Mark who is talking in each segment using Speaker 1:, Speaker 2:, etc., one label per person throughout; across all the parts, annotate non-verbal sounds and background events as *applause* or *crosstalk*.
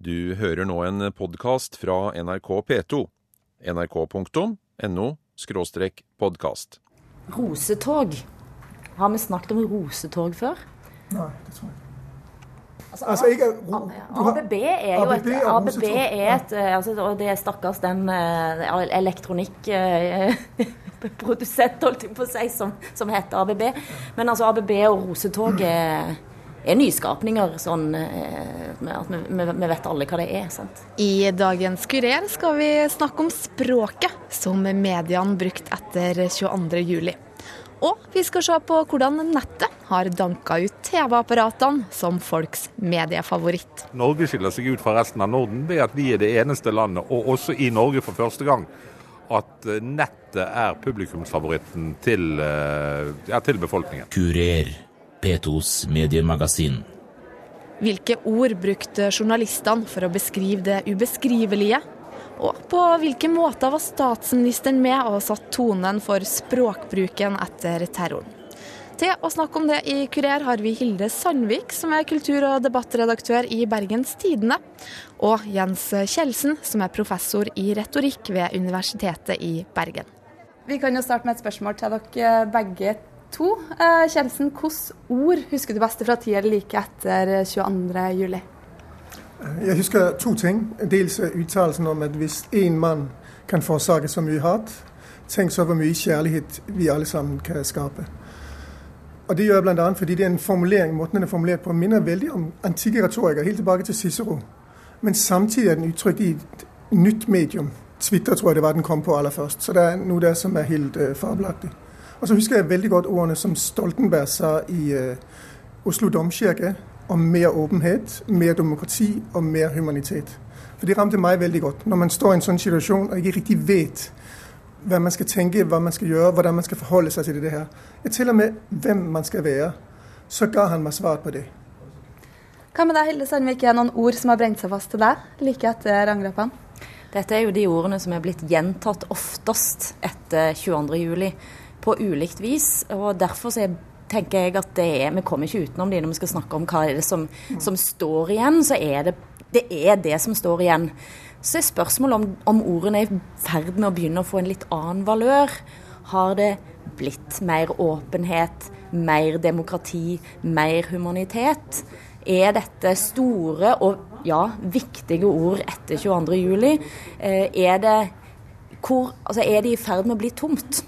Speaker 1: Du hører nå en podkast fra NRK P2. nrk.no podkast.
Speaker 2: Rosetog. Har vi snakket om rosetog før?
Speaker 3: Nei, det tror jeg ikke.
Speaker 2: Altså,
Speaker 3: Altså, jeg
Speaker 2: ABB er jo et,
Speaker 3: er
Speaker 2: ABB er et eh, altså, Og det er stakkars den eh, elektronikkprodusent, *laughs* holdt jeg på å si, som, som heter ABB. Men altså ABB og rosetog er, er nyskapninger, sånn eh, at vi, vet alle hva det er. sant?
Speaker 4: I dagens Kurer skal vi snakke om språket som mediene brukte etter 22. juli. Og vi skal se på hvordan nettet har danka ut TV-apparatene som folks mediefavoritt.
Speaker 5: Norge skiller seg ut fra resten av Norden ved at vi er det eneste landet, og også i Norge for første gang, at eh, nettet er publikumsfavoritten til, eh, ja, til befolkningen.
Speaker 6: Kurer, P2s mediemagasin.
Speaker 4: Hvilke ord brukte journalistene for å beskrive det ubeskrivelige? Og på hvilke måter var statsministeren med og satt tonen for språkbruken etter terroren? Til å snakke om det i Kurer har vi Hilde Sandvik, som er kultur- og debattredaktør i Bergens Tidende, og Jens Kjeldsen, som er professor i retorikk ved Universitetet i Bergen.
Speaker 7: Vi kan jo starte med et spørsmål til dere begge to. Eh, Kjelsen, hvilke ord husker du best fra tida like etter 22. juli?
Speaker 3: Jeg husker to ting. Dels eh, uttalelsen om at hvis én mann kan forårsake så mye hat, tenk så hvor mye kjærlighet vi alle sammen kan skape. Og Det gjør jeg bl.a. fordi det er en formulering, måten den er formulert på, minner veldig om antikke retorikere, helt tilbake til Cicero. Men samtidig er den uttrykt i et nytt medium. Twitter tror jeg det var den kom på aller først. Så det er noe der som er helt uh, fabelaktig. Og så husker jeg veldig godt ordene som Stoltenberg sa i uh, Oslo domkirke om mer åpenhet, mer demokrati og mer humanitet. For det ramte meg veldig godt. Når man står i en sånn situasjon og ikke riktig vet hva man skal tenke, hva man skal gjøre, hvordan man skal forholde seg til det her. Jeg til og med hvem man skal være. Så ga han meg svar på det.
Speaker 7: Hva med deg, Hilde Sandvik? Er det noen ord som har brent seg fast til deg like etter angrepene?
Speaker 2: Dette er jo de ordene som er blitt gjentatt oftest etter 22.07. på ulikt vis. og Derfor er, tenker jeg at er, vi kommer ikke utenom det når vi skal snakke om hva er det som, som står igjen. Så er det, det er det som står igjen. Så er spørsmålet om, om ordene er i ferd med å begynne å få en litt annen valør. Har det blitt mer åpenhet, mer demokrati, mer humanitet? Er dette store og ja, viktige ord etter 22.07? Eh, er, altså er det i ferd med å bli tomt?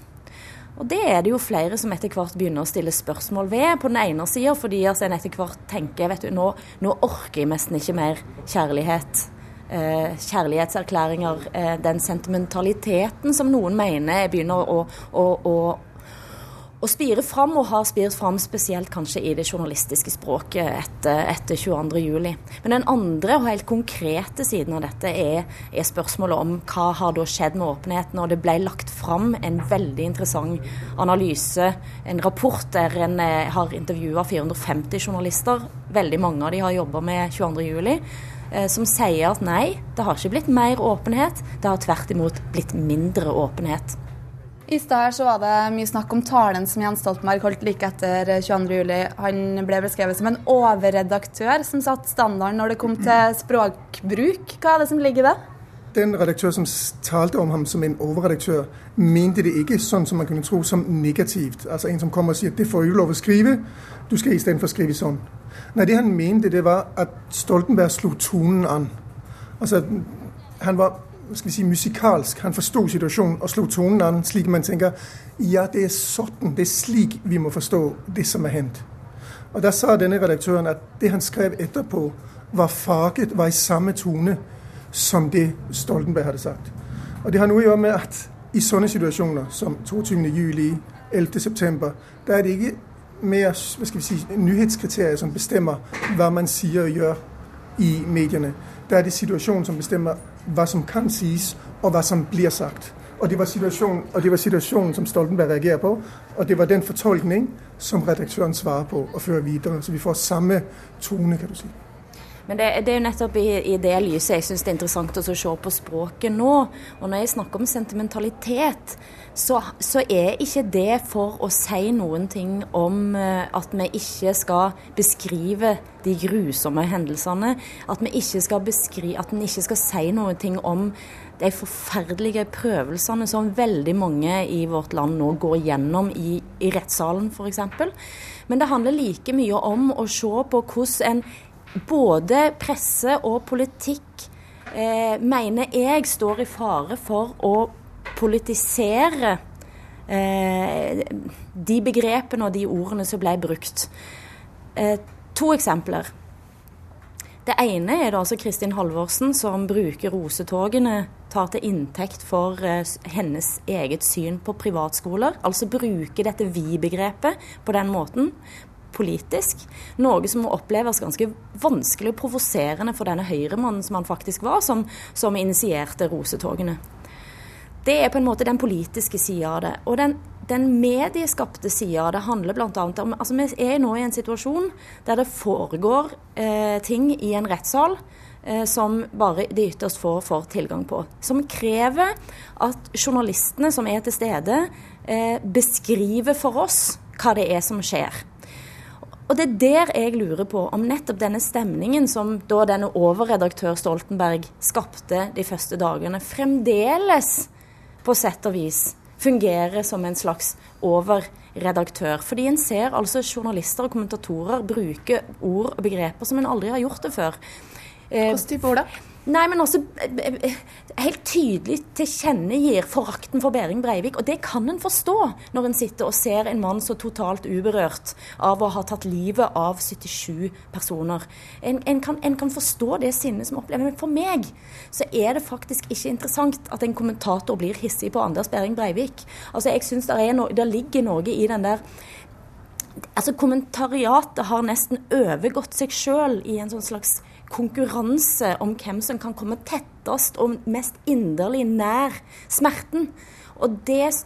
Speaker 2: Og det er det jo flere som etter hvert begynner å stille spørsmål ved. På den ene sida fordi altså en etter hvert tenker vet du, nå, nå orker jeg nesten ikke mer kjærlighet. Eh, kjærlighetserklæringer. Eh, den sentimentaliteten som noen mener begynner å, å, å å spire fram, og har spirt fram spesielt kanskje i det journalistiske språket etter, etter 22.07. Men den andre og helt konkrete siden av dette er, er, spørsmålet om hva har da skjedd med åpenheten. Og det ble lagt fram en veldig interessant analyse, en rapport der en eh, har intervjua 450 journalister. Veldig mange av de har jobba med 22.07. Eh, som sier at nei, det har ikke blitt mer åpenhet, det har tvert imot blitt mindre åpenhet.
Speaker 7: I stad her så var det mye snakk om talen som Jens Stoltenberg holdt like etter 22.07. Han ble beskrevet som en overredaktør som satte standarden når det kom til språkbruk. Hva er det som ligger i det?
Speaker 3: Den redaktør som talte om ham som en overredaktør, mente det ikke sånn som man kunne tro, som negativt. Altså en som kommer og sier det får du lov å skrive, du skal istedenfor skrive sånn. Nei, det han mente, det var at Stoltenberg slo tonen an. Altså, han var skal vi si, musikalsk. Han forsto situasjonen og slo tonen an, slik man tenker ja, det er sånn, det er slik vi må forstå det som er hendt. Og Da sa denne redaktøren at det han skrev etterpå, var faget, var i samme tone som det Stoltenberg hadde sagt. Og Det har noe å gjøre med at i sånne situasjoner som 22.07., 11.9., da er det ikke mer hva skal vi si, nyhetskriterier som bestemmer hva man sier og gjør i mediene. Da er det situasjonen som bestemmer hva som kan sies, og hva som blir sagt. Og det var situasjonen, og det var situasjonen som Stoltenberg reagerer på, og det var den fortolkning som redaktøren svarer på og fører videre. Så vi får samme tone, kan du si.
Speaker 2: Men det, det, er jo nettopp i, i det lyset jeg syns det er interessant å se på språket nå. Og når jeg snakker om sentimentalitet, så, så, er ikke det for å si noen ting om uh, at vi ikke skal beskrive de grusomme hendelsene. At vi ikke skal beskrive, at en ikke skal si noen ting om de forferdelige prøvelsene som veldig mange i vårt land nå går gjennom i, i rettssalen f.eks. Men det handler like mye om å se på hvordan en både presse og politikk eh, mener jeg står i fare for å politisere eh, de begrepene og de ordene som ble brukt. Eh, to eksempler. Det ene er det altså Kristin Halvorsen som bruker rosetogene, tar til inntekt for uh, hennes eget syn på privatskoler. Altså bruker dette vi-begrepet på den måten politisk. Noe som må oppleves ganske vanskelig og provoserende for denne høyremannen som han faktisk var, som, som initierte rosetogene. Det er på en måte den politiske sida av det. Og den, den medieskapte sida av det handler bl.a. om altså Vi er nå i en situasjon der det foregår eh, ting i en rettssal eh, som bare de ytterst få får tilgang på. Som krever at journalistene som er til stede, eh, beskriver for oss hva det er som skjer. Og det er der jeg lurer på om nettopp denne stemningen som da denne overredaktør Stoltenberg skapte de første dagene, fremdeles på sett og vis fungerer som en slags overredaktør. Fordi en ser altså journalister og kommentatorer bruke ord og begreper som en aldri har gjort det før.
Speaker 7: Hvilken type ord da?
Speaker 2: Nei, men også helt tydelig tilkjennegir forakten for Behring Breivik. Og det kan en forstå når en sitter og ser en mann så totalt uberørt av å ha tatt livet av 77 personer. En, en, kan, en kan, forstå det sinnet som opplever Men for meg så er det faktisk ikke interessant at en kommentator blir hissig på Anders Behring Breivik. Altså, jeg synes det, no, ligger noe i den der Altså, Kommentariatet har nesten overgått seg sjøl i en sånn slags konkurranse om hvem som kan komme tettest og mest inderlig nær smerten. Og det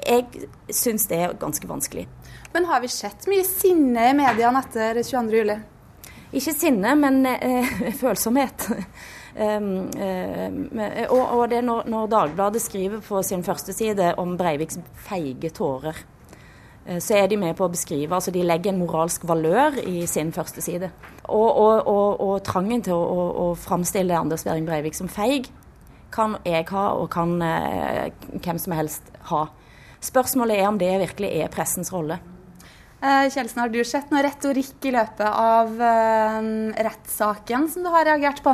Speaker 2: Jeg syns det er ganske vanskelig.
Speaker 7: Men har vi sett mye sinne i mediene etter 22.07?
Speaker 2: Ikke sinne, men eh, *laughs* følsomhet. *laughs* Um, um, og, og, det når, når Dagbladet skriver på sin første side om Breiviks feige tårer. Eh, så er de med på å beskrive altså De legger en moralsk valør i sin første side. Og, og, og, og trangen til å, å, å, framstille Anders Behring Breivik som feig kan jeg ha, og kan eh, hvem som helst ha. Spørsmålet er om det virkelig er pressens rolle.
Speaker 7: Eh, Kjelsen, har du sett noe retorikk i løpet av eh, rettssaken som du har reagert på?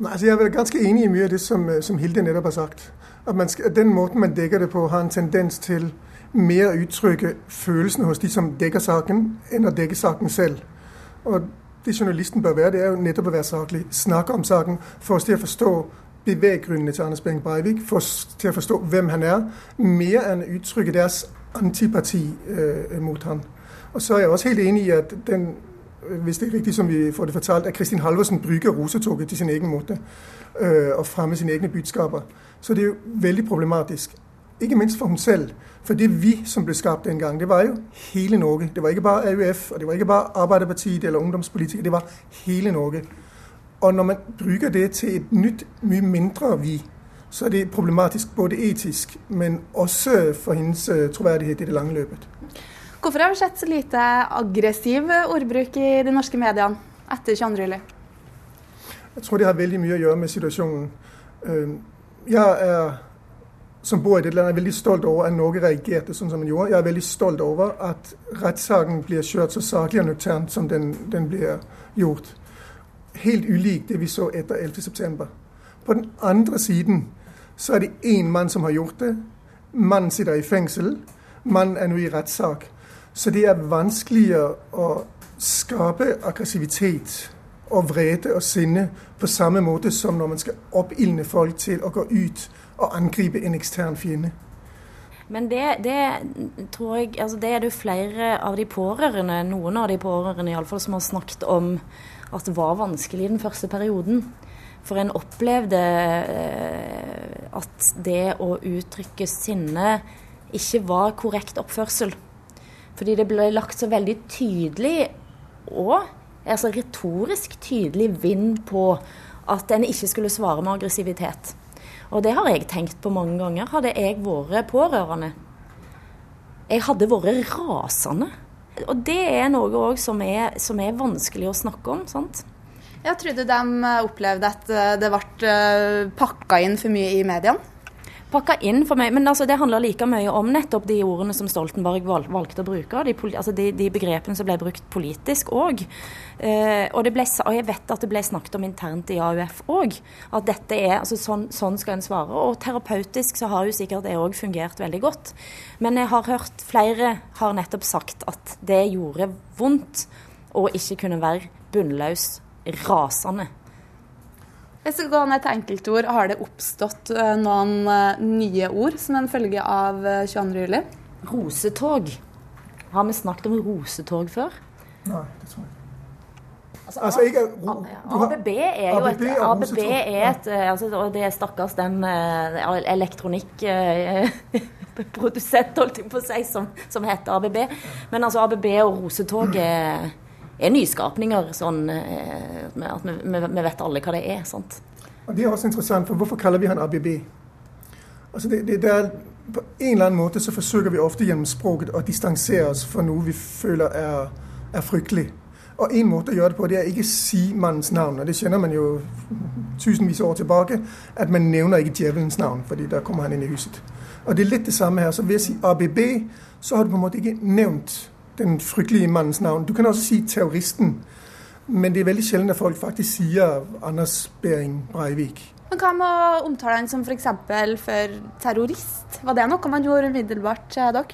Speaker 3: Nei, altså jeg er vel ganske enig i mye av det som, eh, som Hilde nettopp har sagt. At, skal, at den måten man dekker det på, har en tendens til mer uttrykke følelsene hos de som dekker saken, enn å dekke saken selv. Og det journalisten bør være, det er jo nettopp å være saklig. Snakke om saken, få oss til å forstå beveggrunnene til Anders Behring Breivik, få oss til å forstå hvem han er, mer enn å uttrykke deres antipati eh, mot han. Og så er jeg også helt enig i at den hvis det er riktig som vi får det fortalt, at Kristin Halvorsen bruker rosetoget til sin egen måte øh, og fremme sine egne budskaper. Så det er jo veldig problematisk. Ikke minst for hun selv. For det vi som ble skapt den gang, det var jo hele Norge. Det var ikke bare AUF, og det var ikke bare Arbeiderpartiet eller ungdomspolitikere. Det var hele Norge. Og når man bruker det til et nytt, mye mindre vi, så er det problematisk både etisk, men også for hennes øh, troverdighet i det lange løpet.
Speaker 7: Hvorfor har vi sett så lite aggressiv ordbruk i de norske mediene etter 22. juli?
Speaker 3: Jeg tror det har veldig mye å gjøre med situasjonen. Øh, jeg er som bor i det landet, er veldig stolt over at Norge reagerte sånn som den gjorde. Jeg er veldig stolt over at rettssaken blir kjørt så saklig og nøkternt som den, den blir gjort. Helt ulikt det vi så etter 11.9. På den andre siden så er det én mann som har gjort det. Mannen sitter i fengsel. Mannen er nå i rettssak. Så det er vanskeligere å skape aggressivitet og vrede og sinne på samme måte som når man skal oppildne folk til å gå ut å angripe en ekstern fiende.
Speaker 2: Men det, det, tror jeg altså Det er det flere av de pårørende, noen av de pårørende iallfall, som har snakket om at det var vanskelig i den første perioden. For en opplevde eh, at det å uttrykke sinne ikke var korrekt oppførsel. Fordi det ble lagt så veldig tydelig, og altså retorisk tydelig vind på at en ikke skulle svare med aggressivitet. Og det har jeg tenkt på mange ganger. Hadde jeg vært pårørende, jeg hadde vært rasende. Og det er noe òg som, som, er vanskelig å snakke om. sant?
Speaker 7: Jeg trodde de opplevde at eh, det ble eh, pakka inn for mye i mediene?
Speaker 2: Pakka inn for meg. Men altså, det handler like mye om nettopp de ordene som Stoltenberg valgte å bruke. De, altså de, de begrepene som ble brukt politisk òg. Eh, og, og, jeg vet at det ble snakket om internt i AUF òg. At dette er, altså sånn, sånn, skal en svare. Og terapeutisk så har jo sikkert det òg fungert veldig godt. Men jeg har hørt flere har nettopp sagt at det gjorde vondt å ikke kunne være bunnløs rasende
Speaker 7: hvis vi går ned til enkeltord, har det oppstått eh, noen eh, nye ord som en følge av 22.07? juli?
Speaker 2: rosetog. Har vi snakket om rosetog før?
Speaker 3: Nei, det tror jeg
Speaker 2: Altså, altså, jeg, ABB er jo et, ABB er et altså, Og det er stakkars den elektronikkprodusent, *laughs* holdt jeg på å si, som, som, heter ABB. Men altså ABB og rosetog er er nyskapninger. sånn eh, at vi, vi, vet alle hva det er. sant?
Speaker 3: Og Det er også interessant, for hvorfor kaller vi han ABB? Altså det, det, det er, på en eller annen måte så forsøker vi ofte gjennom språket å distansere oss fra noe vi føler er, er fryktelig. Og en måte å gjøre det på, det er ikke si mannens navn. Og det kjenner man jo tusenvis år tilbake, at man nevner ikke djevelens navn, fordi da kommer han inn i huset. Og det er litt det samme her. Så ved å si ABB, så har du på en måte ikke nevnt den fryktelige mannens navn. Du kan også si terroristen, men det er veldig sjelden at folk faktisk sier Anders Behring Breivik.
Speaker 7: Men Hva med å omtale han som f.eks. For, for terrorist? Var det noe man gjorde umiddelbart, dere?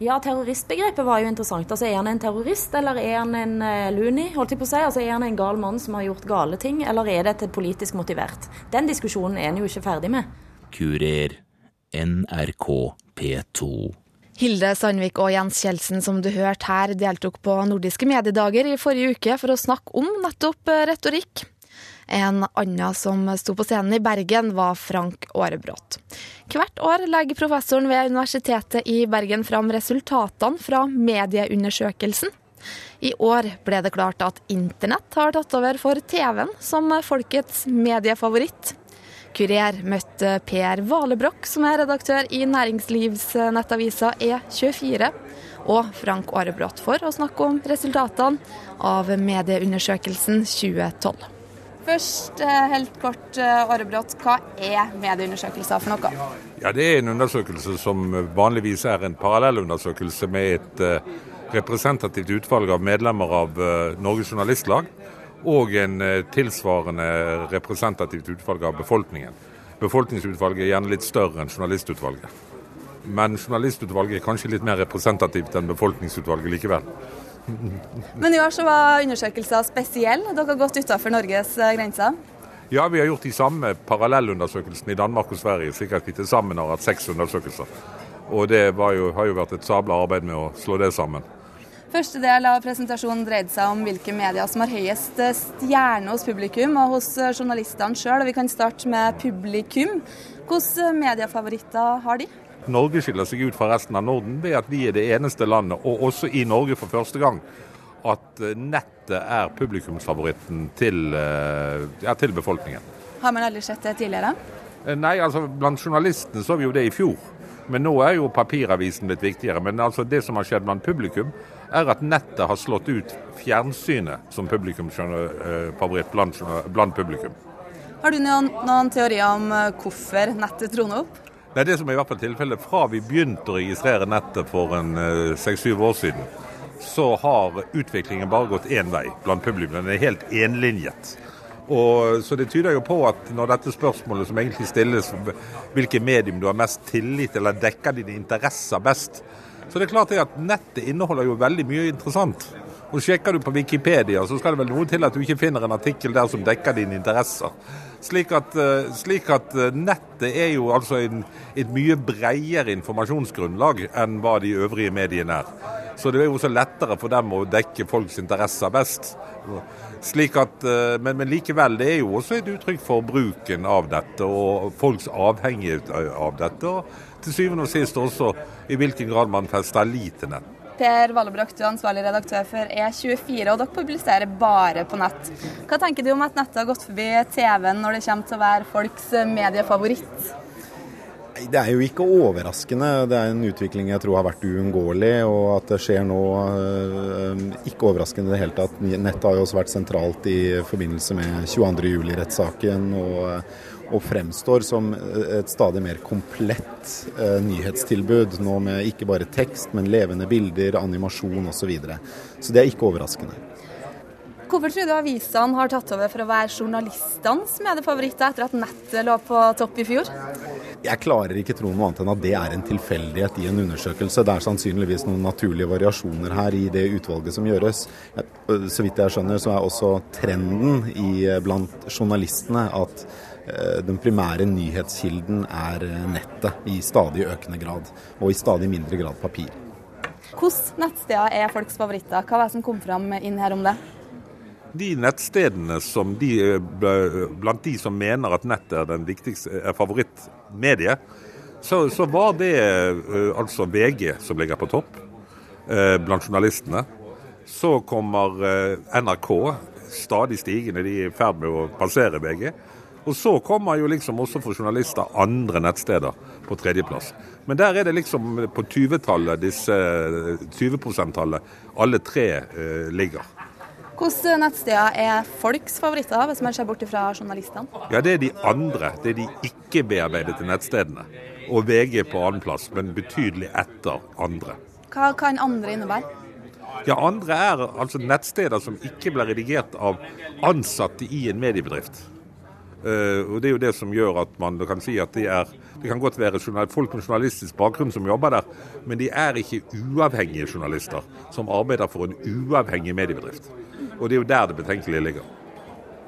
Speaker 2: Ja, terroristbegrepet var jo interessant. Altså, Er han en terrorist, eller er han en uh, luni? holdt jeg på å si? Altså, Er han en gal mann som har gjort gale ting, eller er dette politisk motivert? Den diskusjonen er en jo ikke ferdig med.
Speaker 6: Kurer NRK P2.
Speaker 4: Hilde Sandvik og Jens Kjeldsen, som du hørte her, deltok på Nordiske mediedager i forrige uke for å snakke om nettopp eh, retorikk. En annen som sto på scenen i Bergen, var Frank Aarebrot. Hvert år legger professoren ved Universitetet i Bergen fram resultatene fra medieundersøkelsen. I år ble det klart at internett har tatt over for TV-en som folkets mediefavoritt. Kurer møtte Per Valebrokk, som er redaktør i næringslivsnettavisa E24, og Frank Aarebrot for å snakke om resultatene av medieundersøkelsen 2012.
Speaker 7: Først eh, helt kort, eh, Aarebrot, hva er medieundersøkelser for noe?
Speaker 5: Ja, Det er en undersøkelse som vanligvis er en parallellundersøkelse med et eh, representativt utvalg av medlemmer av Norges Journalistlag og en eh, tilsvarende representativt utvalg av befolkningen. Befolkningsutvalget er gjerne litt større enn journalistutvalget. Men journalistutvalget er kanskje litt mer representativt enn befolkningsutvalget likevel. *laughs*
Speaker 7: Men i år så var undersøkelser spesielle. Dere har gått utenfor Norges eh, grenser?
Speaker 5: Ja, vi har gjort de samme parallellundersøkelsene i Danmark og Sverige, slik at vi til sammen har hatt seks undersøkelser. Og det jo, har jo vært et sabla arbeid med å slå det sammen.
Speaker 7: Første del av presentasjonen dreide seg om hvilke medier som har høyest stjerne hos publikum og hos journalistene sjøl. Vi kan starte med publikum. Hvilke mediefavoritter har de?
Speaker 5: Norge skiller seg ut fra resten av Norden ved at vi er det eneste landet, og også i Norge for første gang, at nettet er publikumsfavoritten til, eh, ja, til befolkningen.
Speaker 7: Har man aldri sett det tidligere?
Speaker 5: Eh, nei, altså blant journalistene så vi jo det i fjor. Men nå er jo papiravisen blitt viktigere. Men altså det som har skjedd blant publikum, er at nettet har slått ut fjernsynet som publikumsfavoritt blant, blant publikum.
Speaker 7: Har du noen, noen teorier om eh, hvorfor nettet troner opp?
Speaker 5: Det er det som er i hvert fall tilfellet. Fra vi begynte å registrere nettet for en eh, seks-syv år siden, så har utviklingen bare gått én vei blant publikum. Den er helt enlinjet. Og, så Det tyder jo på at når dette spørsmålet som egentlig stilles, hvilke medium du har mest tillit eller dekker dine interesser best, så det er klart at nettet inneholder jo veldig mye interessant. Og Sjekker du på Wikipedia, så skal det vel noe til at du ikke finner en artikkel der som dekker dine interesser. Slik at, eh, slik at eh, nettet er jo altså en, et mye bredere informasjonsgrunnlag enn hva de øvrige mediene er. Så det er jo også lettere for dem å dekke folks interesser best. Slik at, eh, men, men, likevel, det er jo også et uttrykk for bruken av dette og folks avhengighet av dette. Og til syvende og sist også i hvilken grad man fester lit til nett.
Speaker 7: Per Vallebrok, du er ansvarlig redaktør for E24, og dere publiserer bare på nett. Hva tenker du om at nettet har gått forbi TV-en når det kommer til å være folks mediefavoritt?
Speaker 8: Det er jo ikke overraskende. Det er en utvikling jeg tror har vært uunngåelig. Og at det skjer nå, øh, ikke overraskende i det hele tatt. Nettet har jo også vært sentralt i forbindelse med 22.07-rettssaken. Og, og fremstår som et stadig mer komplett eh, nyhetstilbud. Nå med ikke bare tekst, men levende bilder, animasjon osv. Så, videre. så det er ikke overraskende.
Speaker 7: Hvorfor tror du avisene har tatt over for å være journalistenes mediefavoritter etter at nettet lå på topp i fjor?
Speaker 8: Jeg klarer ikke tro noe annet enn at det er en tilfeldighet i en undersøkelse. Det er sannsynligvis noen naturlige variasjoner her i det utvalget som gjøres. Så vidt jeg skjønner, så er også trenden i, blant journalistene at eh, den primære nyhetskilden er nettet i stadig økende grad, og i stadig mindre grad papir.
Speaker 7: Hvilke nettsteder er folks favoritter? Hva var det som kom fram inn her om det?
Speaker 5: de nettstedene som de, eh, blant de som mener at nettet er den viktigste, er favorittmediet, så, så, var det eh, altså VG som ligger på topp eh, blant journalistene. Så kommer NRK stadig stigende, de er i ferd med å passere VG. Og så kommer jo liksom også for journalister andre nettsteder på tredjeplass. Men der er det liksom på 20-tallet, disse 20 %-tallet, alle tre eh, ligger.
Speaker 7: Hvilke nettsteder er folks favoritter, hvis man ser bort fra journalistene?
Speaker 5: Ja, Det er de andre. Det er de ikke-bearbeidede nettstedene. Og VG på annenplass, men betydelig etter andre.
Speaker 7: Hva kan andre innebære?
Speaker 5: Ja, Andre er altså nettsteder som ikke blir redigert av ansatte i en mediebedrift. Uh, og Det er jo det som gjør at man kan si at de er Det kan godt være folk med journalistisk bakgrunn som jobber der, men de er ikke uavhengige journalister som arbeider for en uavhengig mediebedrift. Og det er jo der det betenkelige ligger.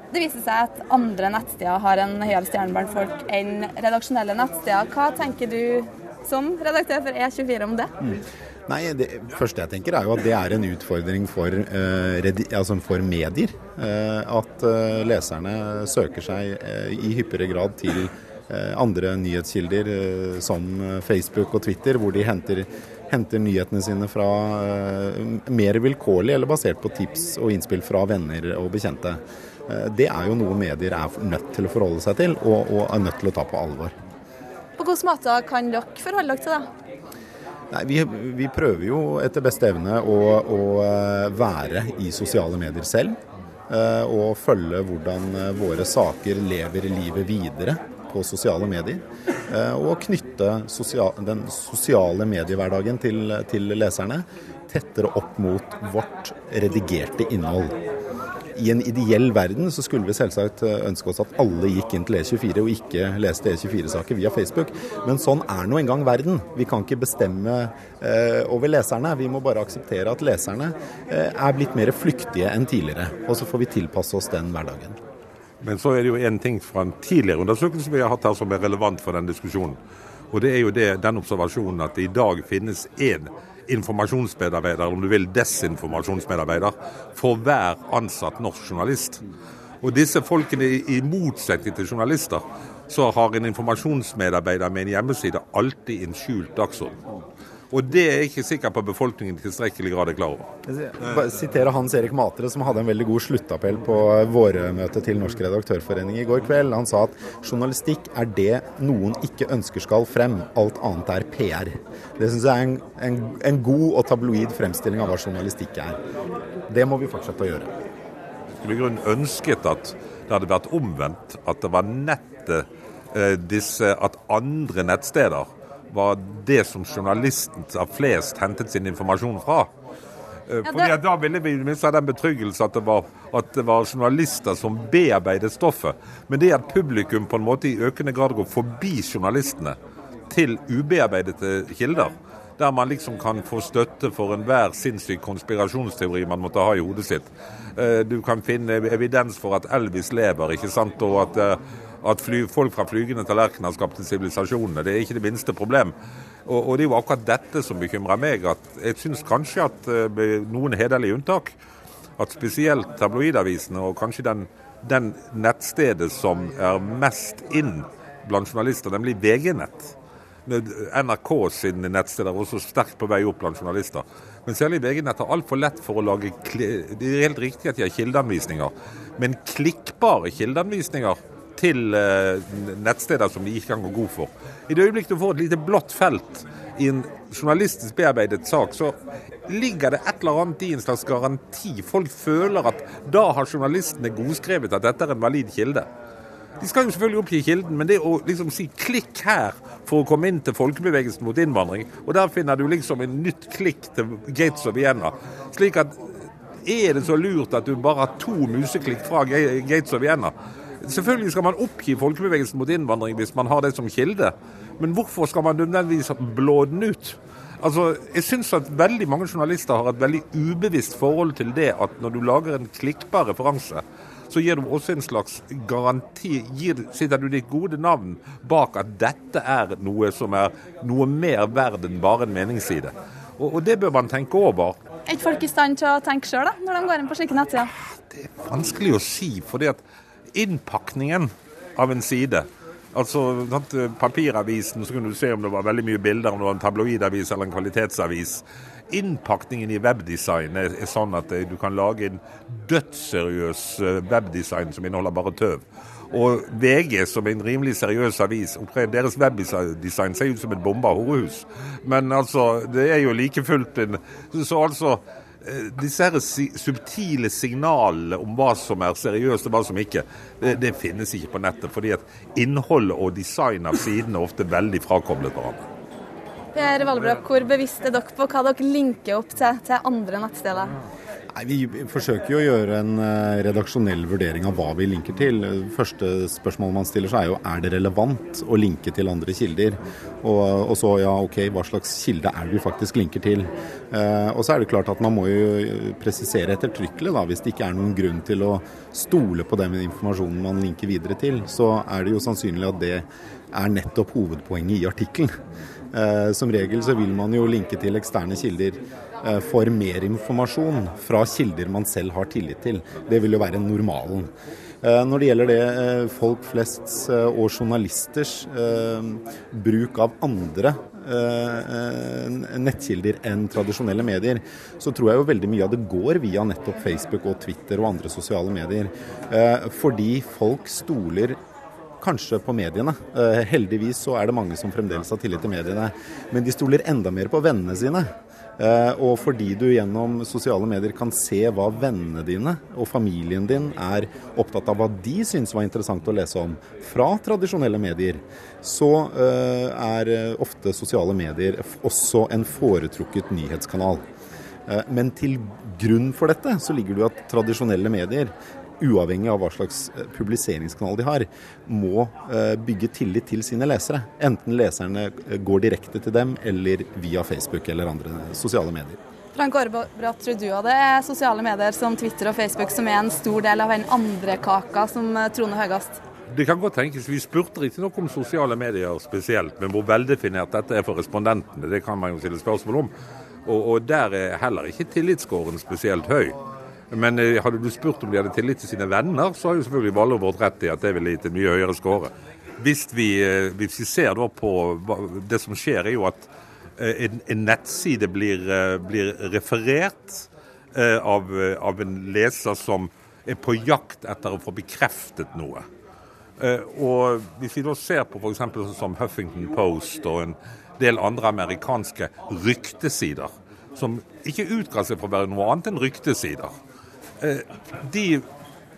Speaker 7: Det viser seg at andre nettsteder har en høyere stjerne blant folk enn redaksjonelle nettsteder. Hva tenker du som redaktør for E24 om det? Mm.
Speaker 8: Nei, Det første jeg tenker er jo at det er en utfordring for, uh, altså for medier. Uh, at uh, leserne søker seg i hyppigere grad til andre nyhetskilder som Facebook og Twitter, hvor de henter henter nyhetene sine fra mer vilkårlig eller basert på tips og innspill fra venner og bekjente. Det er jo noe medier er nødt til å forholde seg til, og, og er nødt til å ta på alvor.
Speaker 7: På hvilken måte kan dere forholde dere til det?
Speaker 8: Nei, vi, vi, prøver jo etter beste evne å, å eh, være i sosiale medier selv. Og følge hvordan våre saker lever livet videre på sosiale medier. Eh, og knytte sosial, den sosiale mediehverdagen til, til leserne tettere opp mot vårt redigerte innhold. I en ideell verden så skulle vi selvsagt eh, ønske oss at alle gikk inn til E24 og ikke leste E24-saker via Facebook, men sånn er nå engang verden. Vi kan ikke bestemme eh, over leserne. Vi må bare akseptere at leserne eh, er blitt mer flyktige enn tidligere. Og så får vi tilpasse oss den hverdagen.
Speaker 5: Men så er det jo en ting fra en tidligere undersøkelse vi har hatt her som er relevant for den diskusjonen. Og det er jo det, den observasjonen at det i dag finnes én informasjonsmedarbeider, om du vil desinformasjonsmedarbeider, for hver ansatt norsk journalist. Og disse folkene, i motsetning til journalister, så har en informasjonsmedarbeider med en hjemmeside alltid en skjult dagsorden. Og det er jeg ikke sikker på befolkningen i tilstrekkelig grad er klar over.
Speaker 8: Jeg siterer Hans Erik Matre, som hadde en veldig god sluttappell på vårmøtet til Norsk redaktørforening i går kveld. Han sa at journalistikk er det noen ikke ønsker skal frem, alt annet er PR. Det syns jeg er en, en, en god og tabloid fremstilling av hva journalistikk er. Det må vi fortsette å gjøre.
Speaker 5: Jeg skulle i grunnen ønsket at det hadde vært omvendt. At det var nettet eh, disse, at andre nettsteder var det som journalisten av flest hentet sin informasjon fra. Eh, fordi Da ville vi minst ha den betryggelse at det, var, at det var journalister som bearbeidet stoffet. Men det at publikum på en måte i økende grad går forbi journalistene til ubearbeidede kilder, der man liksom kan få støtte for enhver sinnssyk konspirasjonsteori man måtte ha i hodet sitt. Eh, du kan finne evidens for at Elvis lever, ikke sant, og at eh, at fly, folk fra flygende tallerkener skapte sivilisasjonene. Det er ikke det minste problem. Og, og, det er jo akkurat dette som bekymrer meg. at Jeg syns kanskje at eh, med noen hederlige unntak, at spesielt tabloidavisene og kanskje den, den nettstedet som er mest inn blant journalister, nemlig VG-nett, NRK sin nettsteder er også sterkt på vei opp blant journalister. Men særlig VG-nett har altfor lett for å lage Det er helt riktig at de har kildeanvisninger, men klikkbare kildeanvisninger til eh, nettsteder som de ikke kan gå god for. I det øyeblikk du får et lite blått felt i en journalistisk bearbeidet sak, så ligger det et eller annet i en slags garanti. Folk føler at da har journalistene godskrevet at dette er en valid kilde. De skal jo selvfølgelig oppgi kilden, men det å liksom si 'klikk her' for å komme inn til folkebevegelsen mot innvandring, og der finner du liksom en nytt klikk til Gates of Vienna. Slik at er det så lurt at du bare har to museklikk fra Gates of Vienna? Selvfølgelig skal man oppgi folkebevegelsen mot innvandring hvis man har det som kilde, men hvorfor skal man nødvendigvis blå den ut? Altså, jeg syns at veldig mange journalister har et veldig ubevisst forhold til det at når du lager en klikkbar referanse, så gir du også en slags garanti. Gir, sitter du ditt gode navn bak at dette er noe som er noe mer verd enn bare en meningsside. Og, og det bør man tenke over.
Speaker 7: Er ikke folk i stand til å tenke sjøl når de går inn på slike nettsider?
Speaker 5: Det er vanskelig å si. fordi at innpakningen av en side Altså Papiravisen, så kunne du se om det var veldig mye bilder, om det var en tabloidavis eller en kvalitetsavis. Innpakningen i webdesign er, er sånn at du kan lage en dødsseriøs eh, webdesign som inneholder bare tøv. Og VG, som er en rimelig seriøs avis, deres webdesign ser ut som et bomba horehus. Men altså, det er jo like fullt en Så altså Eh, disse her subtile signalene om hva som er seriøst og hva som ikke, det, det finnes ikke på nettet. Fordi at innholdet og design av sidene er ofte veldig frakoblet hverandre.
Speaker 7: Per Valbrok, hvor bevisst er dere på hva dere linker opp til, til andre nettsteder?
Speaker 8: Nei, Vi forsøker jo å gjøre en eh, redaksjonell vurdering av hva vi linker til. Første spørsmål man stiller seg er jo er det relevant å linke til andre kilder. Og, og så ja, ok, hva slags kilde er det vi faktisk linker til. Eh, og så er det klart at man må jo presisere ettertrykkelig da, hvis det ikke er noen grunn til å stole på den informasjonen man linker videre til, så er det jo sannsynlig at det er nettopp hovedpoenget i artikkelen. Eh, som regel så vil man jo linke til eksterne kilder Eh, for mer informasjon fra kilder man selv har tillit til. Det vil jo være normalen. Eh, når det gjelder det eh, folk flests og journalisters bruk av andre nettkilder enn tradisjonelle medier, så tror jeg jo veldig mye av det går via nettopp Facebook og Twitter og andre sosiale medier. Fordi folk stoler kanskje på mediene. Heldigvis så er det mange som fremdeles har tillit til mediene. Men de stoler enda mer på vennene sine. Eh, og fordi du gjennom sosiale medier kan se hva vennene dine og familien din er opptatt av hva de syns var interessant å lese om fra tradisjonelle medier, så eh, er ofte sosiale medier også en foretrukket nyhetskanal. Eh, men til grunn for dette så ligger det jo at tradisjonelle medier uavhengig av hva slags eh, publiseringskanal de har, må eh, bygge tillit til sine lesere. Enten leserne eh, går direkte til dem, eller via Facebook eller andre sosiale medier.
Speaker 7: Frank Aarebrot, tror du av det er sosiale medier som Twitter og Facebook som er en stor del av den andre kaka som troner høyest?
Speaker 5: Det kan godt tenkes. Vi spurte riktignok om sosiale medier spesielt, men hvor veldefinert dette er for respondentene, det kan man jo stille spørsmål om. Og, og der er heller ikke tillitsskåren spesielt høy. Men eh, hadde du spurt om de hadde tillit til sine venner, så har jo selvfølgelig Valov vært rett i at det ville gitt en mye høyere skåre. Hvis vi, eh, hvis vi ser da på Det som skjer, er jo at eh, en, en nettside blir, blir referert av, av, en leser som er på jakt etter å få bekreftet noe. Og Hvis vi da ser på f.eks. sånn som Huffington Post og en del andre amerikanske ryktesider, som ikke utga seg for å være noe annet enn ryktesider, de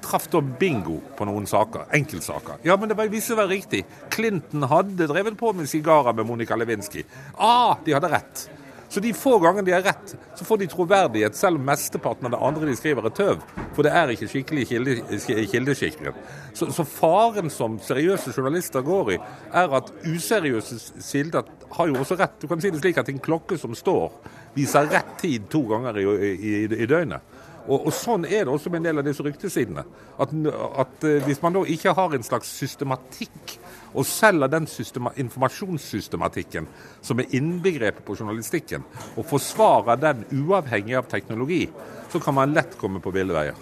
Speaker 5: traff da bingo på noen saker, enkeltsaker. Ja, men det viste seg å være riktig. Clinton hadde drevet på med sigarer med Monica Lewinsky. Ah, de hadde rett. Så de få gangene de har rett, så får de troverdighet, selv om mesteparten av det andre de skriver er tøv. For det er ikke skikkelig kildeskikkelig. Så, så, faren som seriøse journalister går i, er at useriøse kilder har jo også rett. Du kan si det slik at en klokke som står, viser rett tid to ganger i, i, i døgnet. Og, og, Sånn er det også med en del av disse ryktesidene. At, at uh, Hvis man da ikke har en slags systematikk, og selger den informasjonssystematikken som er innbegrepet på journalistikken, og forsvarer den uavhengig av teknologi, så kan man lett komme på ville veier.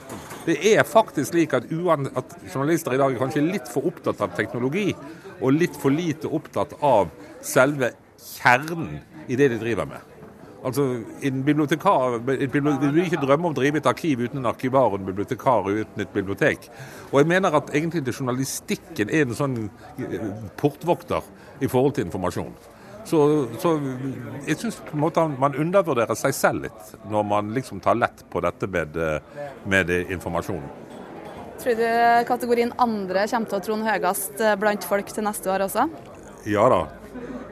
Speaker 5: Det er faktisk slik at, at journalister i dag er kanskje litt for opptatt av teknologi, og litt for lite opptatt av selve kjernen i det de driver med. Altså, en bibliotekar et bibliotek, vil ikke drømme om å drive et arkiv uten en arkivar og en bibliotekar uten et bibliotek. Og jeg mener at egentlig det journalistikken er en sånn eh, portvokter i forhold til informasjon. Så, så jeg syns man undervurderer seg selv litt når man liksom tar lett på dette med, eh, med informasjon.
Speaker 7: Tror du kategorien andre kommer til å trone høyest blant folk til neste år også?
Speaker 5: Ja da.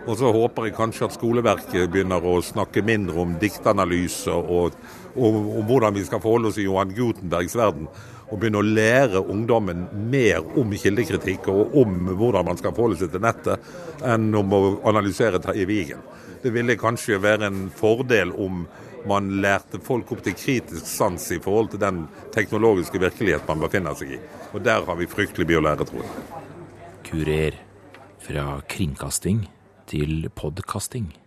Speaker 5: Og så håper jeg kanskje at skoleverket begynner å snakke mindre om diktanalyse og, og, og hvordan vi skal forholde oss i Johan Gutenbergs verden. Og begynne å lære ungdommen mer om kildekritikk og om hvordan man skal forholde seg til nettet, enn om å analysere Terje Vigen. Det ville kanskje være en fordel om man lærte folk opp til kritisk sans i forhold til den teknologiske virkelighet man befinner seg i. Og der har vi fryktelig mye å lære, tror jeg.
Speaker 6: Kurer fra kringkasting til podkasting.